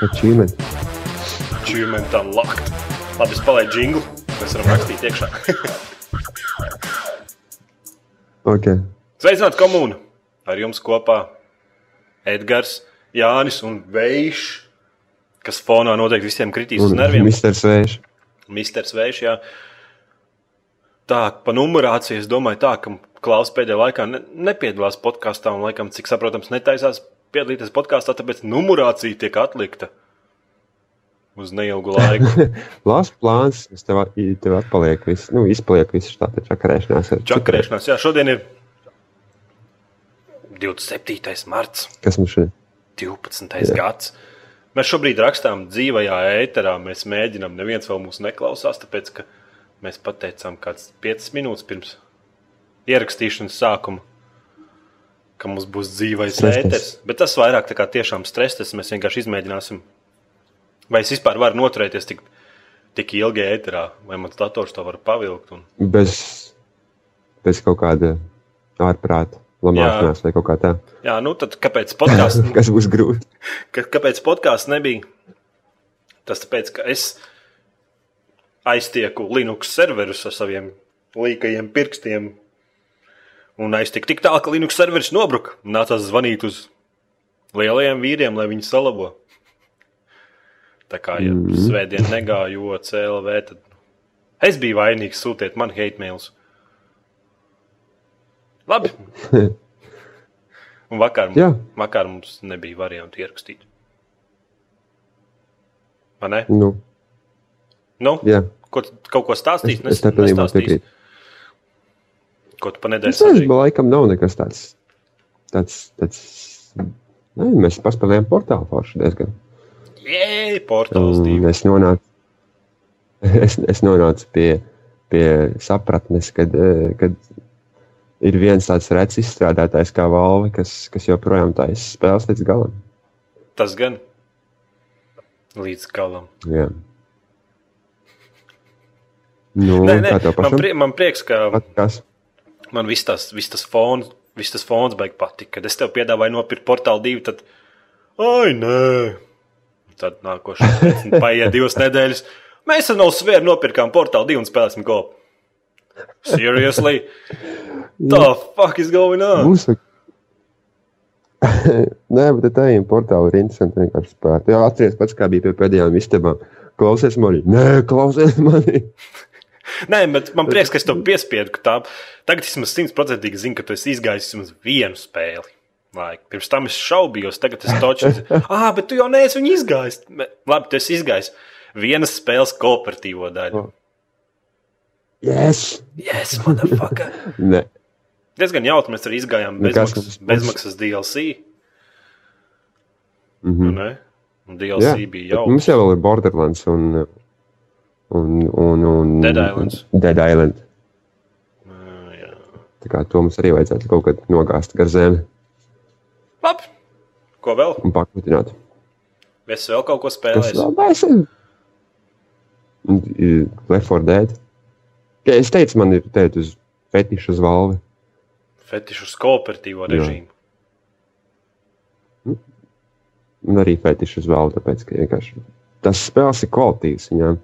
Achievement. Achievement unlocked. Labi, es palaidu jinglu. Mēs varam rakstīt iekšā. Ok. Sveicināti komūnu! Ar jums kopā Edgars, Jānis un Vējš, kas fonā noteikti visiem kritīs uz nerviem. Mr. Svējš. Misters Vējš, jā. Tā, pa numerāciju es domāju tā, ka Klaus pēdējā laikā ne, nepiedalās podkāstā un, laikam, cik saprotams, netaisās piedalīties podkāstā, tāpēc numerācija tiek atlikta uz neilgu laiku. Labs plāns. Es tev, tev atpaliek viss, nu, izpaliek viss tā čakarēšanās. ar Čakarēšanās, jā, šodien ir 27. marts, Kas mums šodien? 12. Jā. gads. Mēs šobrīd rakstām dzīvajā ēterā. Mēs mēģinām, neviens vēl mūs neklausās, tāpēc ka mēs pateicām, kāds 5 minūtes pirms ierakstīšanas sākuma, ka mums būs dzīvais tests. Bet tas vairāk tā kā tiešām stress. Mēs vienkārši izmēģināsim, vai es vispār varu noturēties tik, tik ilgi ēterā, vai mans dators to var pavilkt. Un... Bez, bez kaut kāda ārprāta lamāšanās vai kaut kā tā. Jā, nu tad kāpēc podkāsts? Kas būs grūti? Kāpēc podkāsts nebija? Tas tāpēc, ka es aiztieku Linux serverus ar saviem līkajiem pirkstiem. Un aiztieku tik tālu, ka Linux serveris nobruka. Nācās zvanīt uz lielajiem vīriem, lai viņi salabo. Tā kā, ja Mhm. svētdien negāju CLV, tad es biju vainīgs. Sūtiet man hate mails. Labi. Un vakar, Jā. vakar mums nebija variantu ierakstīt. Vai ne? Nu, Nu, jā. ko kaut ko stāstīt? Es, es tam pilnībā piekrītu. Tu pa nedēļu nezinu, sadarīji? bet laikam nav nekas tāds. tāds, tāds ne, mēs paspēlējām portālu forši diezgan. Jē, portāls divi. es nonācu, es, es nonācu pie, pie sapratnes, kad, eh, kad ir viens tāds redzes izstrādātājs kā Valve, kas, kas joprojām taisa spēles līdz galam. Tas gan līdz galam. Jā. Nu, Nē, nē, man, prie, man prieks, ka Patīkās? Man viss tas, viss tas fons, viss tas fons beig patika. Kad es tev piedāvāju nopirkt portālu divu, tad, ai, nē. Tad nākošais, paiet divas nedēļas. Mēs ar no svēru nopirkām portālu divu un spēlēsim kopu. Seriously? The fuck is going on? Būs. Nē, bet tā ir portāla ir interesanti vienkārši spēlēt. Jā, atceries pats, kā bija pie pēdējām istabām. Klausies mani. Nē, klausies mani. Nē, bet man prieks, ka es tev piespiedu, ka tā tagad es esmu simtprocentīgi zinu, ka tu esi izgājis vismaz vienu spēli. Like, pirms tam es šaubījos, tagad es toču. ah, bet tu jau neesi viņu izgājis. Labi, tu esi izgājis vienas spēles kooperatīvo daļu. Yes! Yes, motherfucker. Nē, Diezgan jautri mēs arī izgājām bezmaksas, bezmaksas DLC. Mhm. Ne? Un DLC Jā, bija jau. mums jau ir Borderlands un, un, un, un Dead Islands. Dead Island. Ah, jā. Tā kā to mums arī vajadzētu kaut kad nogāzt gar zemi Labi. Ko vēl? un paklutināt. Es vēl kaut ko spēlēju. Left 4 Dead. Ja es teicu, man ir teikt uz fetišu uz valvi. Fetišu uz kooperatīvo Jā. režīmu. Un arī fetišu uz valvi, tāpēc, ka vienkārši tas spēles ir kvalitīvs viņām.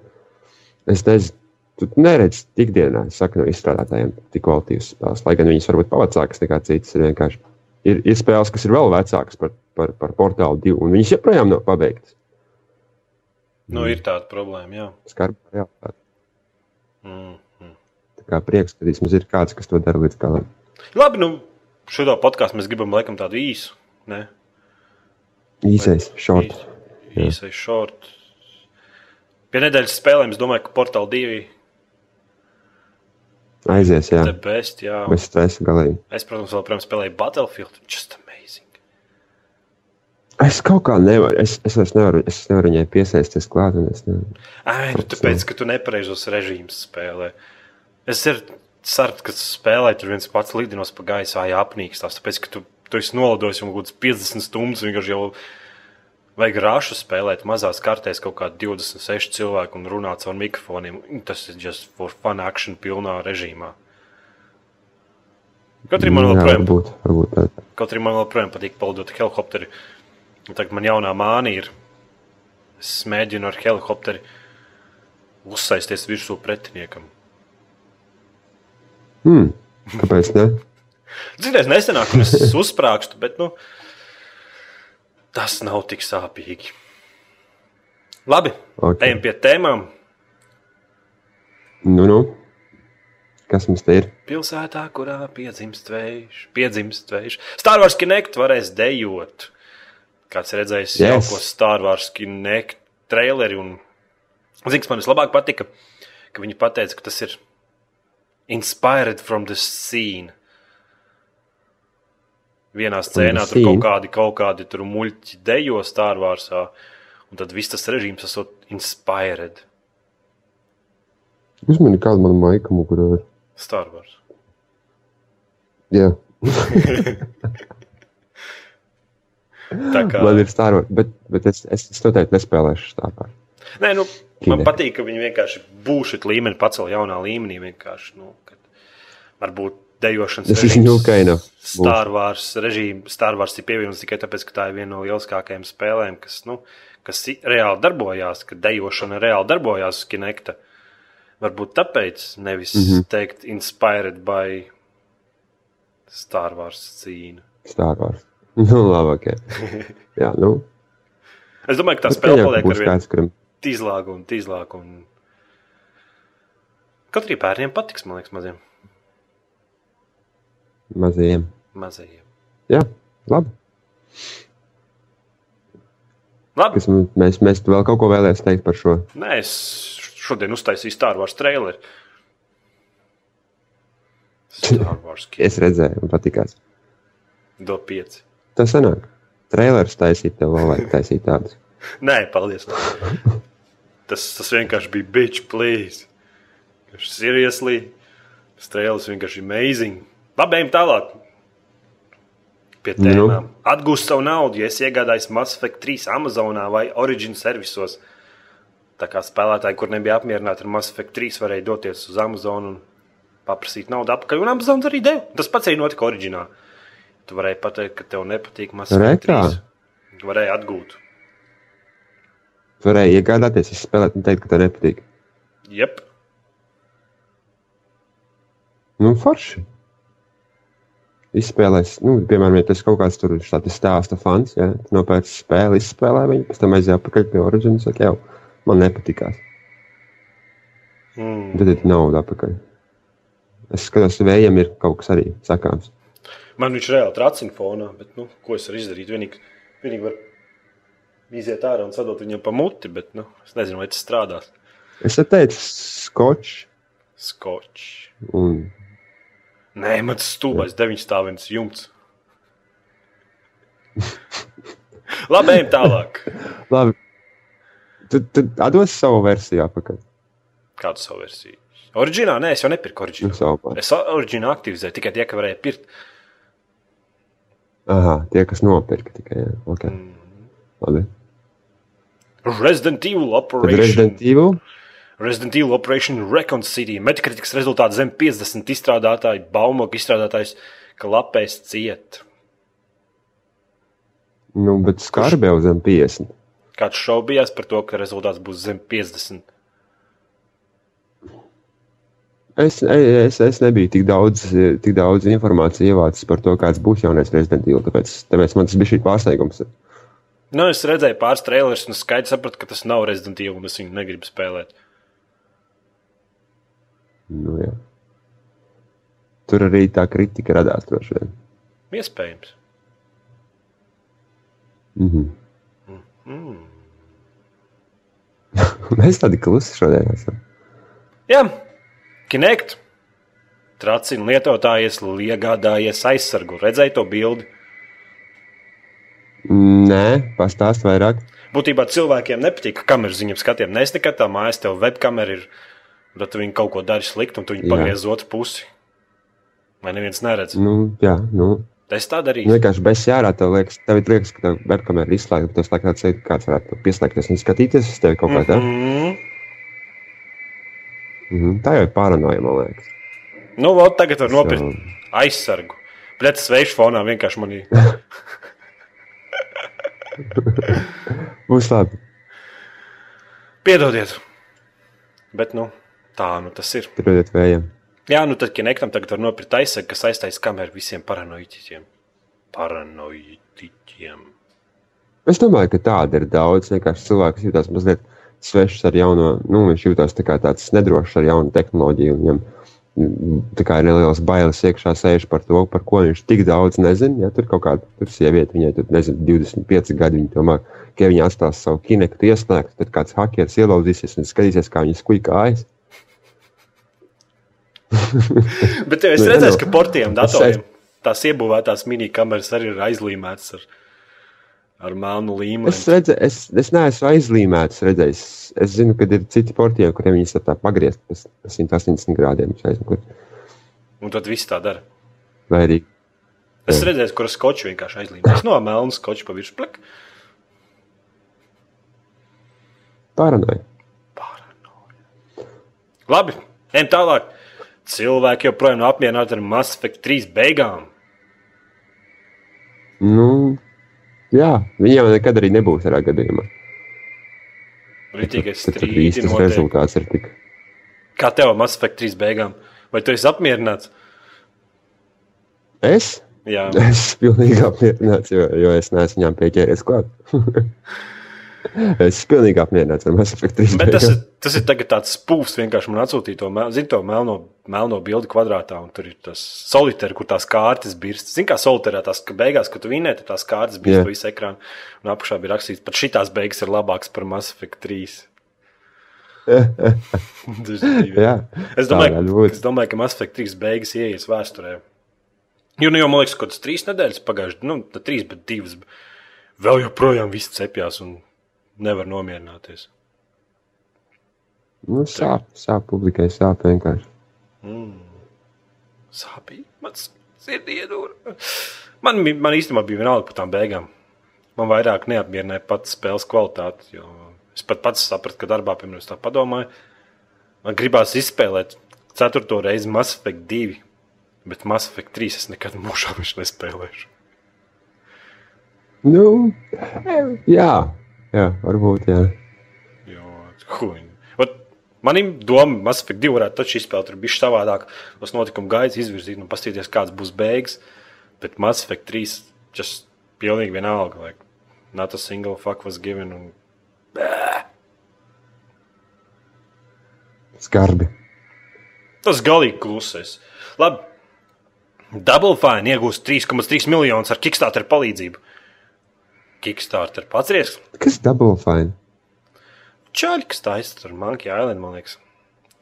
Es nezinu, tu neredzi ikdienā, es saku, no izstrādātājiem tik kvalitīvas spēles. Lai gan viņas varbūt pavacākas nekā citas, ir vienkārši. Ir, ir spēles, kas ir vēl vecākas par, par, par portālu divu, un viņas joprojām nav pabeigtas. Nu, ir tāda problēma, jā. Skarba realitāte. Mm, mm. Tā kā prieks, ka vismaz ir kāds, kas to dara līdz galam. Labi, nu, šo podkāstu mēs gribam laikam tādu īsu. Ne? Īsais, short. Īs- Īsais short. Pie nedēļas spēlēm es domāju, ka portāla divi Aizies, jā. ir best. Jā. Bez stresa galīgi. Es, protams, joprojām spēlēju Battlefield. Just amazing. Es kaut kā nevaru, es, es vairs nevaru, es nevaru viņai piesaisties klāt. un Es. Ai, nu, tāpēc, ka tu nepareizos režīmus spēlē. Es ceru, ka tu spēlē tur viens pats lidinos pa gaisu, vai apnīkstās. Tāpēc, ka tu, tu esi nolidojis jau kaut kāds 50 stundas, vienkārši jau vajag rašu spēlēt mazās kartēs kaut kādi 26 cilvēki un runāt caur mikrofoniem. Tas ir just for fun action pilnā režīmā. Kaut arī man Jā, joprojām varbūt, varbūt tā. Kaut arī man joprojām patīk palidot helikopteri. Tagad man jaunā mānija ir Es mēģinu ar helikopteri uzsaisties virsū pretiniekam. Hmm. Kāpēc ne? Ziniet, nesenāk, un es uzsprāgstu, bet nu, tas nav tik sāpīgi. Labi, Ok. ejam pie tēmām. Nu, nu. Kas mums te ir? Pilsētā, kurā piedzimst vējš, piedzimst vējš. Star Wars Kinect varēs dejot. Kāds redzējis yes. Jauko Star Wars Kinect traileri. Un... Zini, kas man vislabāk patika, ka viņi pateica, ka tas ir inspired from the scene. Vienā scēnā tur kaut kādi, kaut kādi tur muļķi dejo Star Warsā, un tad viss tas režīms esot inspired Uzmini, kāda man maika mugurā ir. Star Wars. Jā, Tā kā... man ir Star Wars, bet, bet es, es, es noteikti nespēlēšu Star Wars. Nē, nu, man Kinect. patīk, ka viņi vienkārši būšot līmeni, pacēla jaunā līmenī. vienkārši, Nu, varbūt dejošanas This is new kind of Star Wars režīmu. Star Wars ir pievienots tikai tāpēc, ka tā ir viena no lieliskākajām spēlēm, kas, nu, kas reāli darbojās, ka dejošana reāli darbojās uz Kinecta. Varbūt tāpēc nevis mm. -hmm. teikt inspired by Star Wars cīņu. Star Wars. Nu, labi, ok. Jā, nu. Es domāju, ka tā bet spēle paliek ar vien kāds, kuram tīzlāk un tīzlāk. Un... Kaut arī bērniem patiks, man liekas, maziem. Mazajiem. mazajiem. Jā, labi. Labi, Kas mēs, mēs vēl kaut ko vēlēsim teikt par šo. Nē, es šodien uztaisīju Star Wars traileri. Star Wars Es redzēju, man patīkās. do 5. Tas sanāk. Trailers taisīt, tev vēl vajag taisīt tādus. Nē, paldies. Tas, tas vienkārši bija bitch, please. Seriously. Tas trailers vienkārši amazing. Labi, ejam tālāk. Pie Nu. tēmām. Atgūst savu naudu, ja es iegādājos Mass Effect 3 Amazonā vai Origin servisos. Tā kā spēlētāji, kur nebija apmierināti ar Mass Effect 3, varēja doties uz Amazon un paprasīt naudu atpakaļ. Un Amazon arī deva. Tas pats arī notika oriģinālā. Tu varēji pateikt, ka tev nepatīk Mass Effect Rekā? 3. Tu varēji atgūt. Tu varēji iegādāties, izspēlēt un teikt, ka tev nepatīk. Jep. Nu, forši. Izspēlēs, nu, piemēram, ja tas kaut kāds tur tāds stāsta fans, ja tu nopērci spēli, izspēlē viņu, pēc tam aizjāja atpakaļ pie Origin un saka, jau, man nepatikās. Mm. Tad ir nauda atpakaļ. Es skatos, vējam ir kaut kas arī sakāms. Man viņš reāli tracina fonā, bet nu, ko es varu izdarīt? Vienīgi, vienīgi var iziet ārā un sadot viņam pa muti, bet nu, es nezinu, vai tas strādās. Es te teicu, skočs Skočs. un Nē, man tas stūbais deviņstāvens jumts. Labi, ejam tālāk. labi. Tu, tu atdos savu versiju atpakaļ. Kādu savu versiju? Oriģinālā, nē, es jau nepirku Nu, oriģinālu. savu pār. Es oriģinālu aktivizēju tikai tie, ka varēja pirkt. Aha, tie, kas nopirka tikai. Jā. Okay. Mm. Labi. Resident Evil Tad Operation. Resident Evil. Resident Evil Operation Recon City. Metakritikas rezultāti zem 50 izstrādātāji, Baumoka izstrādātājs, ka lapēs ciet. Nu, bet skarbi jau zem 50. Kāds šaubījās par to, ka rezultāts būs zem 50. Es, es, es nebiju tik daudz, tik daudz informācijas ievācis par to, kāds būs jaunais Resident Evil. Tāpēc, tāpēc man tas bija šī pārsteigums. Nu, es redzēju pāris trailerus un skaidri sapratu, ka tas nav Resident Evil un es viņu negribu spēlēt. Nu, jā. Tur arī tā kritika radās droši vien. Iespējams. Mhm. Mm. Mēs tādi klusi šodien esam. Jā, Kinect. Tracina lietotājies, iegādājies aizsargu. Redzēju to bildi. Nē, pastāst vairāk. Būtībā cilvēkiem nepatīk, ka kameras viņam skatiem. Nē, es nekad tā mājas, tev webkamera ir. Tad tu viņi kaut ko dari sliktu, un tu viņi Jā. pagriez otru pusi. Vai neviens neredz? Nu, jā, nu, Es tā nu, darīju. vienkārši bez jārā. Tev liekas, tev ir liekas, ka tev ir izslēgta. bet Tas liekas, ka kāds varētu pieslēgties un skatīties uz tevi kaut kā tādu. Mm. Mhm. Tā jau ir paranoja, man liekas. Nu, vēl tagad var nopirkt So, aizsargu. Bet tas veids fonā vienkārši manī. Būs labi. Piedodiet. Bet, nu, tā nu tas ir. Piedodiet vējiem. Jā, nu tad, ja nekam tagad var nopirkt aizsegu, kas aiztais kameru visiem paranoiķiem. Paranoiķiem. Es domāju, ka tāda ir daudz. Vienkārši cilvēks jūtas mazliet svešs ar jauno, nu, viņš jūtas tā kā tāds nedrošs ar jaunu tehnoloģiju. Viņam mm, tā kā ir nelielas bailes iekšā sēž par to, par ko viņš tik daudz nezina. Ja tur kaut kāda tur sieviete, viņai tur nezinu, 25 gadi, viņa tomēr, ka viņa atstās savu kinektu ieslēgtu, tad kāds hackers ielaudīsies un skatīsies, kā viņa skuj kājas. Bet es Nu, redzēju, ka portiem datoriem tās iebūvētās minikameras arī ir aizlīmētas ar, ar melnu līmeni. Es, redzu, es, es neesmu aizlīmēts, redzējis. Es zinu, ka ir citi portieši, kuriem var tā pagriezt pa 180 grādiem. Un tad viss tā dara. Vai arī Es Jā. redzēju, kur skoču vienkārši aizlīmēs. No melna skoča pa virsmu. paranoja. Paranoja. Labi, ejam tālāk. Cilvēki joprojām nav apmierināti ar Mass Effect 3 beigām. Nu, jā, viņiem nekad arī nebūs tādā gadījumā. Rītīgais strīds. īstais rezultāts ir tik. Kā tev Mass Effect 3 beigām? Vai tu esi apmierināts? Es? Jā, Es pilnīgi apmierināts, jo, jo es neesmu viņām pieķēries klāt. es esmu pilnīgi apmierināts ar Mass Effect 3. bet tas ir, tas ir tāds spūks. Vienkārši man atsūtīja to, zini, to melno, melno bildi kvadrātā, un tur ir tas solitērs, kur tās kārtas birst. Zini, kā solitērā tās ka beigās, kad tu vinēji, tad tās kārtas birst pa visu ekrānu. Un apakšā bija rakstīts, pat šitās beigas ir labākas par Mass Effect 3. Tas ir divi. Jā, Es domāju, es domāju, ka Mass Effect 3 beigas ieies vēsturē. Jo, nu, jau man liekas, ka tas trīs nedēļas pagājušas, nu, trīs, bet divas. Vēl joprojām viss cepjas un nevar nomierināties. Nu, sāp, sāp publikai, sāp vienkārši. Sāpīgi. Man sirdī iedūra. Man, man īstenībā bija vienalga par tām beigām. Man vairāk neapmierināja pats spēles kvalitāte. jo Es pat pats sapratu, ka darbā, piemēram, tā padomāju, man gribās izspēlēt ceturto reizi Mass Effect 2. Bet Mass Effect 3 es nekad mūžā vairs nespēlēšu. Nu, jā, jā, varbūt, jā. Jo, huņ. Manim doma, Mass Effect 2 varētu taču izspēlēt, tur bija savādāk. Tos notikumu gaitas izvirzīt un paskatīties, kāds būs beigas. Bet Mass Effect 3 tas pilnīgi vienalga. Like, not a single fuck was given. Un... Skarbi. Tas galīgi klusais. Labi. Double Fine iegūst 3,3 miljonus ar Kickstarter palīdzību. Kickstarter pats rieks. Kas double fine? Čaļi, kas taisa tur Monkey Island, man liekas.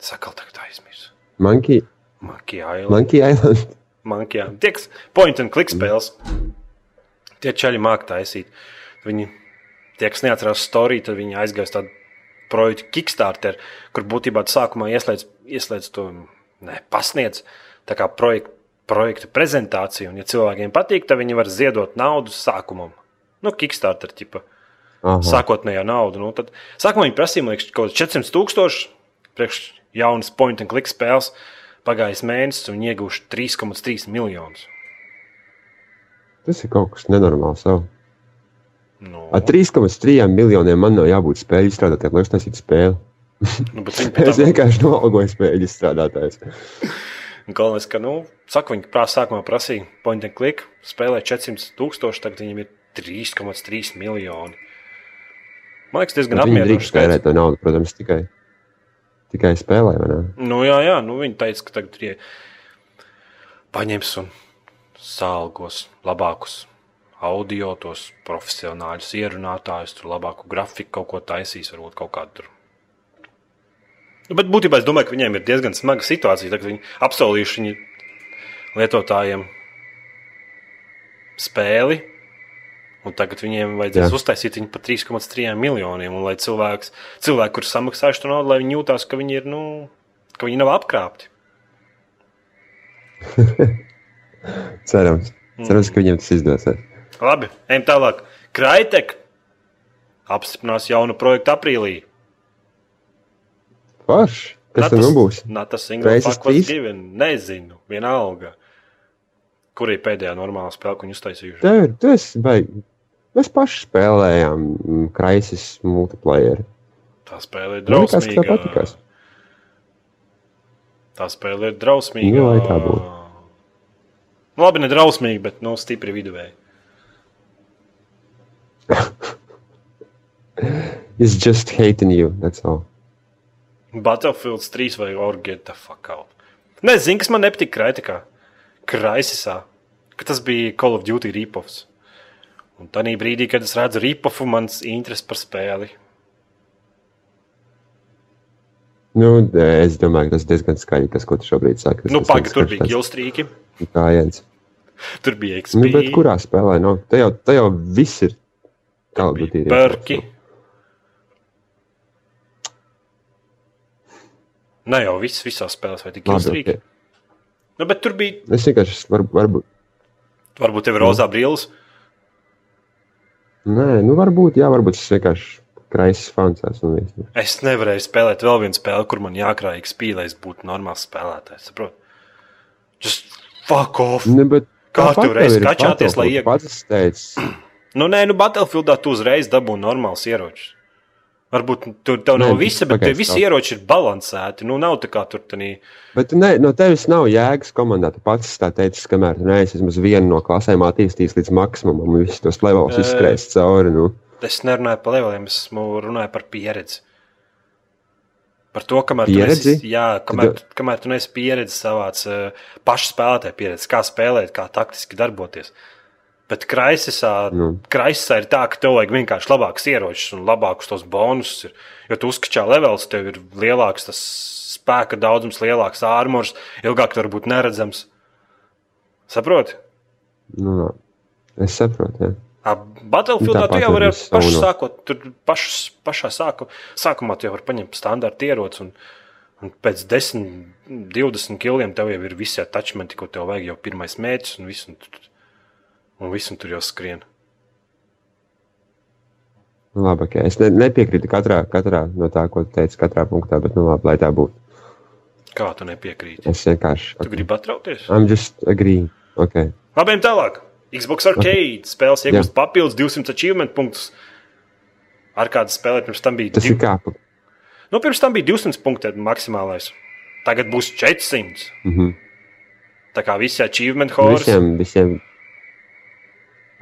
Sakal tagad aizmirsu. Monkey, Monkey Island. Monkey Island. Mankijā. Tie, kas point and click spēles, tie čaļi māca taisīt. Viņi, tie, kas neatcerās storiju, tad viņi aizgāja tādu projektu Kickstarter, kur būtībā sākumā ieslēdz, ieslēdz to, ne, pasniedz tā kā projektu, projektu prezentāciju. Un, ja cilvēkiem patīk, tad viņi var ziedot naudu sākumam. Nu, Kickstarter tipa Aha. sākotnējā nauda. Nu, tad sākumā viņi prasīja, man liekas, kaut kāds 400 tūkstoši priekš jaunas point and click spēles. Pagājis mēnesis, un viņi ieguvuši 3,3 miljonus. Tas ir kaut kas nenormāls. Jau. Nu, Ar 3,3 miljoniem man nav jābūt spēļu izstrādātājiem, lai uztaisītu spēli. nu, Es vienkārši noalgoju spēļu izstrādātājus. galvenais, ka, nu, saka, viņi prasa, sākumā prasīja point and click, spēlē 400 tūkstoši, tagad viņiem ir 3,3 miljoni. Man liekas, diezgan Viņi apmierinoši. drīkst tērēt to naudu, protams, tikai, tikai spēlē. vai ne? Nu, jā, jā, nu, viņi teica, ka tagad tie paņems un sālgos labākus audio, tos profesionāļus ierunātājus, tur labāku grafiku kaut ko taisīs, varbūt kaut kādu tur. Nu, bet būtībā es domāju, ka viņiem ir diezgan smaga situācija. Tagad viņi apsolījuši viņi lietotājiem spēli. Un tagad viņiem vajadzēs Jā. uztaisīt viņu par 3,3 miljoniem. Un lai cilvēks, cilvēki, kurš samaksājuši to naudu, lai viņi jūtās, ka viņi, ir, nu, ka viņi nav apkrāpti. Cerams, Cerams ka viņiem tas izdosies. Labi, ejam tālāk. Kraitek apstiprinās jaunu projektu aprīlī. Forši! Kas tad nu būs? Nā, tas ir? Given. Nezinu, vienalga. Kur ir pēdējā normālā spēle, ko viņi uztaisījuši? Tev ir, tu esi baigi. Mēs paši spēlējām mm, Crisis multiplayer. Tā spēle ir Man liekas, drausmīga. patikās. Tā spēle ir drausmīga. Nu, lai tā būtu. Nu, Labi, ne drausmīga, bet nu, stipri viduvēji. It's just hating you, that's all. Battlefield 3 vai or get the fuck out. Nezinu, kas man nepatika kritikā. Kraisisā. Ka tas bija Call of Duty ripoffs. Un tajā brīdī, kad es redzu ripofu, mans interesi par spēli. Nu, es domāju, ka tas diezgan skaļi, tas, ko tu šobrīd saki. Nu, pagaidi, tur bija gilstrīki, Gājiens. tur bija XP, Nu, bet kurā spēlē? Nu, te, jau, te jau viss ir. Bija būtu perki. Ne jau viss, visās spēlēs, vai tik gilstrīki. okay. Nu, bet tur bija, Es vienkārši varu, varbūt. varbūt tev ir rozā brīlis. Nē, nu varbūt, jā, varbūt es vienkārši kraisis fans esmu. Es nevarēju spēlēt vēl vienu spēli, kur man jākrāj XP, lai es būtu normāls spēlētājs. Saprot? Just fuck off! Ne, Kā tu reiz kačāties, lai Battlefield, ieg- Pats es teicu, Nu, nē, nu, Battlefieldā tu uzreiz dabūji normāls ieročus. Varbūt tur tev Nē, nav visa, bet tie pagaidi, visi tā. ieroči ir balansēti. Nu, nav tā kā tur tādā. bet ne, no tevis nav jēgas komandā. Tu pats tā teici, kamēr neesi vismaz vienu no klasēm attīstījis līdz maksimumam, un visus tos levels Ē. izskrēs cauri. Nu. Es nerunāju par leveliem, es esmu runāju par pieredzi. Par to, kamēr Pieredzi? tu neesi, jā, kamēr, tu- kamēr tu neesi pieredzi savāc uh, pašu spēlētāju pieredzi, kā spēlēt, kā taktiski darboties. Bet kraisisā, Nu. kraisisā ir tā, ka tev vajag vienkārši labākus ieročus un labākus tos bonusus. Ir. Jo tu uzskačā levels, tev ir lielāks tas spēka daudzums, lielāks ārmurs, ilgāk tu vari būt neredzams. Saproti? Nu, labi. es saprotu. Jā. Battlefieldā tu Tāpat jau ar vari pašu no- sākot, tur pašs, pašā sāku, sākumā tu jau vari paņemt standarta ieroci, un, un pēc 10, 20 kiliem tev jau ir visi attachmenti, ko tev vajag jau pirmais mērķis, un viss, un, tu- un viss un tur jau skrien. Nu, labi, okay. Es ne, nepiekrītu katrā, katrā no tā, ko tu teici, katrā punktā, bet nu, labi, lai tā būtu. Kā tu nepiekrīti? Es vienkārši. Tu gribi atrauties? I'm just agreeing. Okay. Labi, tālāk. Xbox Arcade spēles iegūst papildus 200 achievement punktus. Ar kādu spēlēt pirms tam bija? Tas div- ir kā. pa- Nu, pirms tam bija 200 punkti maksimālais. Tagad būs 400. Mm -hmm. Tā kā visi achievement horse. Visiem, visiem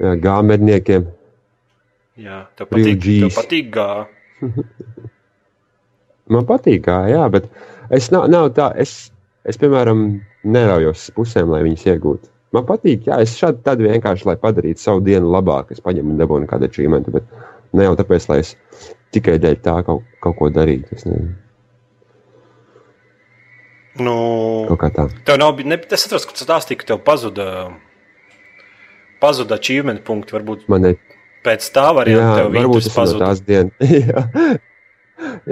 jā, gāmerniekiem. Jā, tev patīk, tev patīk gā. Man patīk, kā, jā, bet es nav, nav tā, es, es, piemēram, neraujos pusēm, lai viņas iegūtu. Man patīk, jā, es šādi tad vienkārši, lai padarītu savu dienu labāku, es paņemu un dabūnu kādu achievementu, bet ne jau tāpēc, lai es tikai dēļ tā kaut, kaut ko darītu. Nu, kaut kā tā. tev nav bijis, es atceros, ka tu stāstīji, ka tev pazuda, pazuda achievement punkti. Varbūt Man ne, pēc tā jā, varianta tev varbūt interesi tas ir pazuda. tās dienas. jā.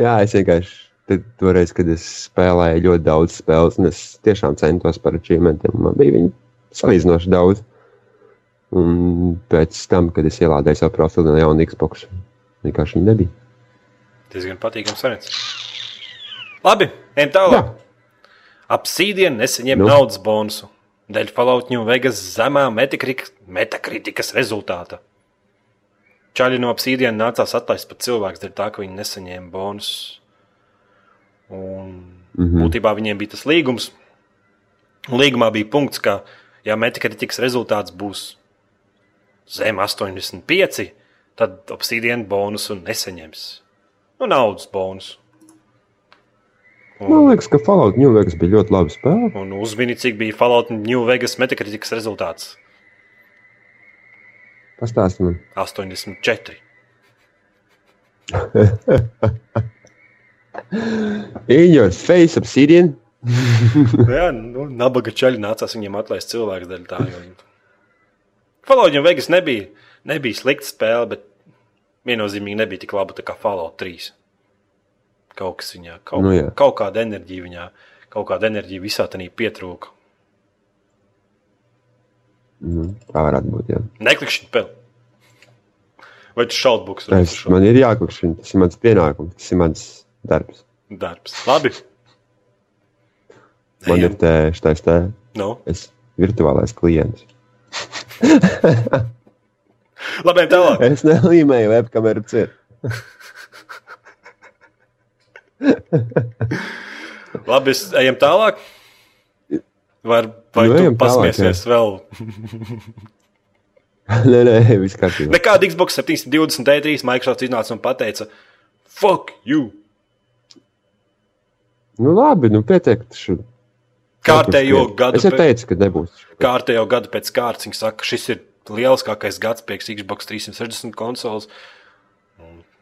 jā, es vienkārši. Tad, toreiz, kad es spēlēju ļoti daudz spēles, un es tiešām centos par achievementiem, man bija viņi salīdzinoši daudz. Un pēc tam, kad es ielādēju savu profilu no jaunu Xbox, vienkārši viņi nebija. Diezgan patīkams variants. Labi, ejam tālāk. Jā. Apsīdien nesaņem nu. naudas bonusu. Dēļ Fallout New Vegas zemā metakritikas rezultāta. Čaļi no apsīdienas nācās atlaist pat cilvēks dēļ tā, ka viņi nesaņēma bonusus. Un mm. būtībā viņiem bija tas līgums. Līgumā bija punkts, ka, ja metakritikas rezultāts būs zem 85, tad apsīdienu bonusu nesaņems. Nu, naudas bonusu. Man liekas, ka Fallout New Vegas bija ļoti laba spēle. Un uzmini, cik bija Fallout New Vegas metakritikas rezultāts Pastāsti man. - 84. In your face, obsidian. Jā, nu, nabaga čaļi nācās viņiem atlaist cilvēku dēļ tā. Jo... Fallout New Vegas nebija, nebija slikta spēle, bet viennozīmīgi nebija tik laba kā Fallout 3. Kaut kas viņā, kaut, Nu nu, jā. kaut kāda enerģija viņā, kaut kāda enerģija visā tajā pietrūka. Mm, tā varētu būt. Jā. Neklikšķi pel. Vai tu šautbuks Es, man ir jāklikšķina. Tas ir mans pienākums, tas ir mans darbs. darbs? Labi. Man Ejam. ir tā, šitais tā, Nu, es virtuālais klients. labi, tālāk. Es nelīmēju webkameru ciet. Labi, es ejam tālāk. Vai, vai Nu, tu ejam tālāk, pasmiesies vēl? nē, nē, viss kārtībā. Nekāda Xbox 720 D3 Microsoft iznāca un teica, fuck you! Nu, labi, nu, pietiek. Šu... Kārtējo gadu, Es jau teicu, ka nebūs. kārtējo gadu pēc kārtas viņi saka, šis ir lielākais gads pēc Xbox 360 konsoles. Un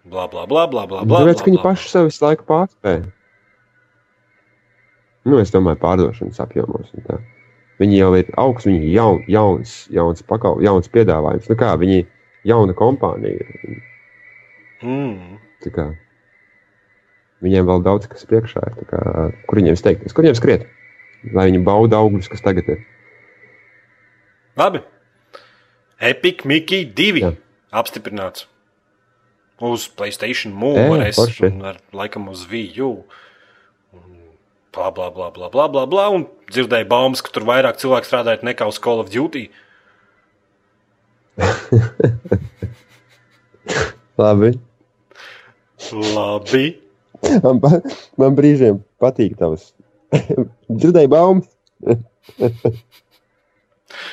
Bla, bla, bla, bla, bla. bla Tāpēc, ka viņi paši sev visu laiku pārspēja. Nu, es domāju, pārdošanas apjomos. Viņi jau ir augsts, viņi ir jaun, jauns, jauns, pakal, jauns piedāvājums. Nu kā, viņi ir jauna kompānija. Mm. Tā Kā, viņiem vēl daudz kas priekšā ir. tā Kā, kur viņiem steigties? Kur viņiem skriet? Lai viņi bauda augļus, kas tagad ir. Labi. Epic Mickey 2 Jā. apstiprināts. Uz Playstation Move, ar, laikam uz Wii U. Un Bla, bla, bla, bla, bla, bla, bla. Un dzirdēju baumas, ka tur vairāk cilvēku strādājot nekā uz Call of Duty. Labi. Labi. Man, pa- man brīžiem patīk tavs. Dzirdēju baumas.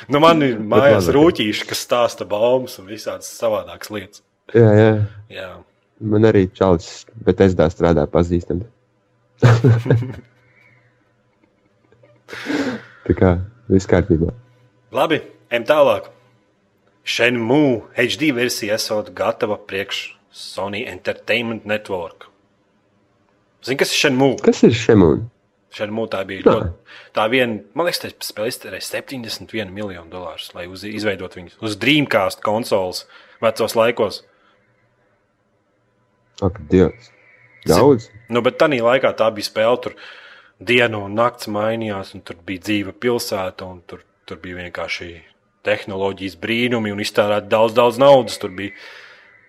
Nu, man ir mājās rūtīši, kas stāsta baumas un visādas savādākas lietas. Jā, jā. Jā. Man arī čalis, bet es dā strādāju pazīstami. Tā kā viss kārtībā. Labi, ejam tālāk. Shenmue HD versija esot gatava priekš Sony Entertainment Network. Zini, kas ir Shenmue? Kas ir šemun? Shenmue tā bija ļoti. Tā viena, man liekas, tā spēle iztērēja 71 miljonu dolārus, lai uz, izveidot viņus uz Dreamcast konsoles vecos laikos. Ak, Dievs. Daudz. Nu, bet tā laikā tā bija spēle, tur diena un naktis mainījās, un tur bija dzīva pilsēta, un tur, tur bija vienkārši tehnoloģijas brīnumi un iztērēt daudz, daudz naudas. Tur bija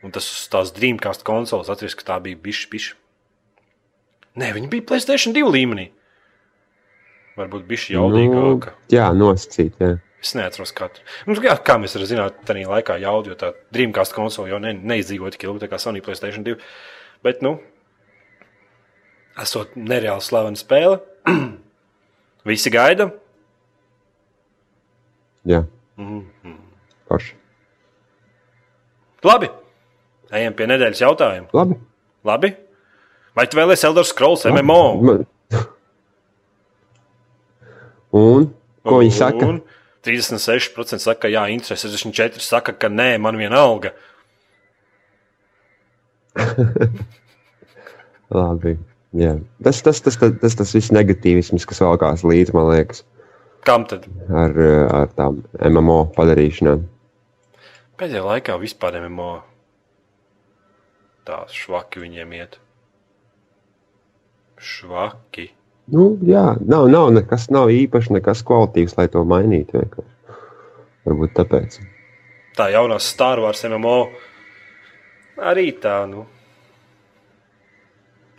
un tas uz tās Dreamcast konsoles, atceries, ka tā bija bišķi, bišķi. Nē, viņi bija Playstation 2 līmenī. Varbūt bišķi jaudīgāka. Nu, jā, nosacīt. Jā. Es neatceros, kā, tur- nu, jā, kā mēs arī zinām, tā laikā jauda, jo tā Dreamcast konsole jau ne, neizdzīvoja tik ilgi kā Sony Playstation 2. Bet, nu, esot nereāli slavena spēle, visi gaida. jā. Mhm. Paši. Labi, ejam pie nedēļas jautājuma. Labi. Labi? Vai tu vēlēsies Elder Scrolls MMO? Man... Un ko viņi saka? Un 36% saka, ka jā, interesē, 64% saka, ka nē, man vienalga. Labi. Jā. Tas, tas, tas, tas, tas, tas viss negatīvisms, kas valkās līdzi, man liekas, Kam tad? ar, ar tām MMO padarīšanām. Pēdējā laikā vispār MMO tā švaki viņiem iet. Švaki. Nu, jā, nav, nav nekas nav īpaši, nekas kvalitīvs, lai to mainītu. Vienkārši. Varbūt tāpēc. Tā jaunā Star Wars MMO arī tā, nu.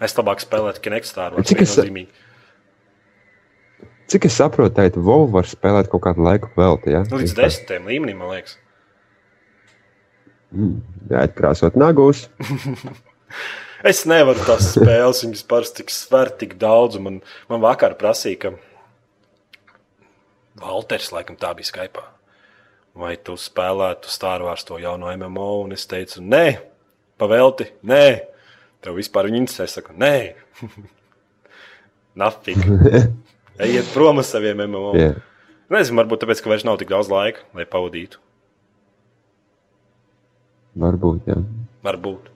Es labāk spēlētu Kinect Star Wars. Cik es-. Cik es saprotu, tad WoW var spēlēt kaut kādu laiku vēl. Ja? Nu, Līdz desmitiem līmenim, man liekas. Jā, atkrāsot nagus. Es nevaru tās spēles, viņas parasti tik sver tik daudz. Man, man vakar prasīja, ka Valters, laikam, tā bija Skype. Vai tu spēlētu Star Wars to jauno MMO? Un es teicu, nē, pavelti, nē. Tev vispār viņa interesē, es saku, nē. Nafīgi. Ejiet prom ar saviem MMO. Jā. Nezinu, varbūt tāpēc, ka vairs nav tik daudz laika, lai pavadītu. Varbūt, jā. Varbūt.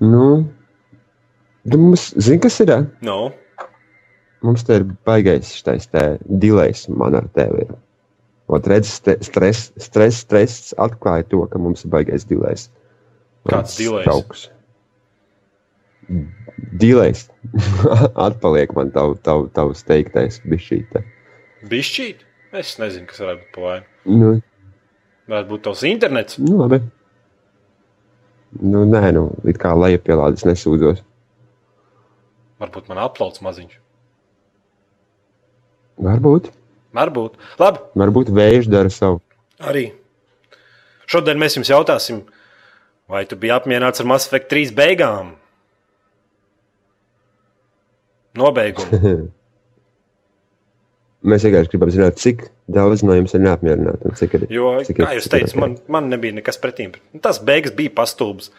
Nu, nu mums, zini, kas ir? No. Mums te ir baigais šis dilējs man ar tevi. Ir. Ot, redz, stress, stress, stress atklāja to, ka mums ir baigais dilējs. Kāds dilejs? draugs. Dilējs. Atpaliek man tavu, tavu, tavs teiktais bišķīte. Bišķīt? Es nezinu, kas varētu būt pa vainu. Nu, Varētu būt tavs internets. nu, labi. Nu, nē, nu, it kā lejupielādes nesūdzos. Varbūt man aplauds maziņš. Varbūt. Varbūt. Labi, Varbūt vējš dara savu. arī. Šodien mēs jums jautāsim, vai tu biji apmierināts ar Mass Effect 3 beigām? Nobeigumu. Mēs vienkārši gribam zināt, cik daudz no jums ir neapmierināti. Cik ir, Jo, cik ir- kā jūs ir teicāt, ok. man, man nebija nekas pretī. Tas beigas bija pastulbs.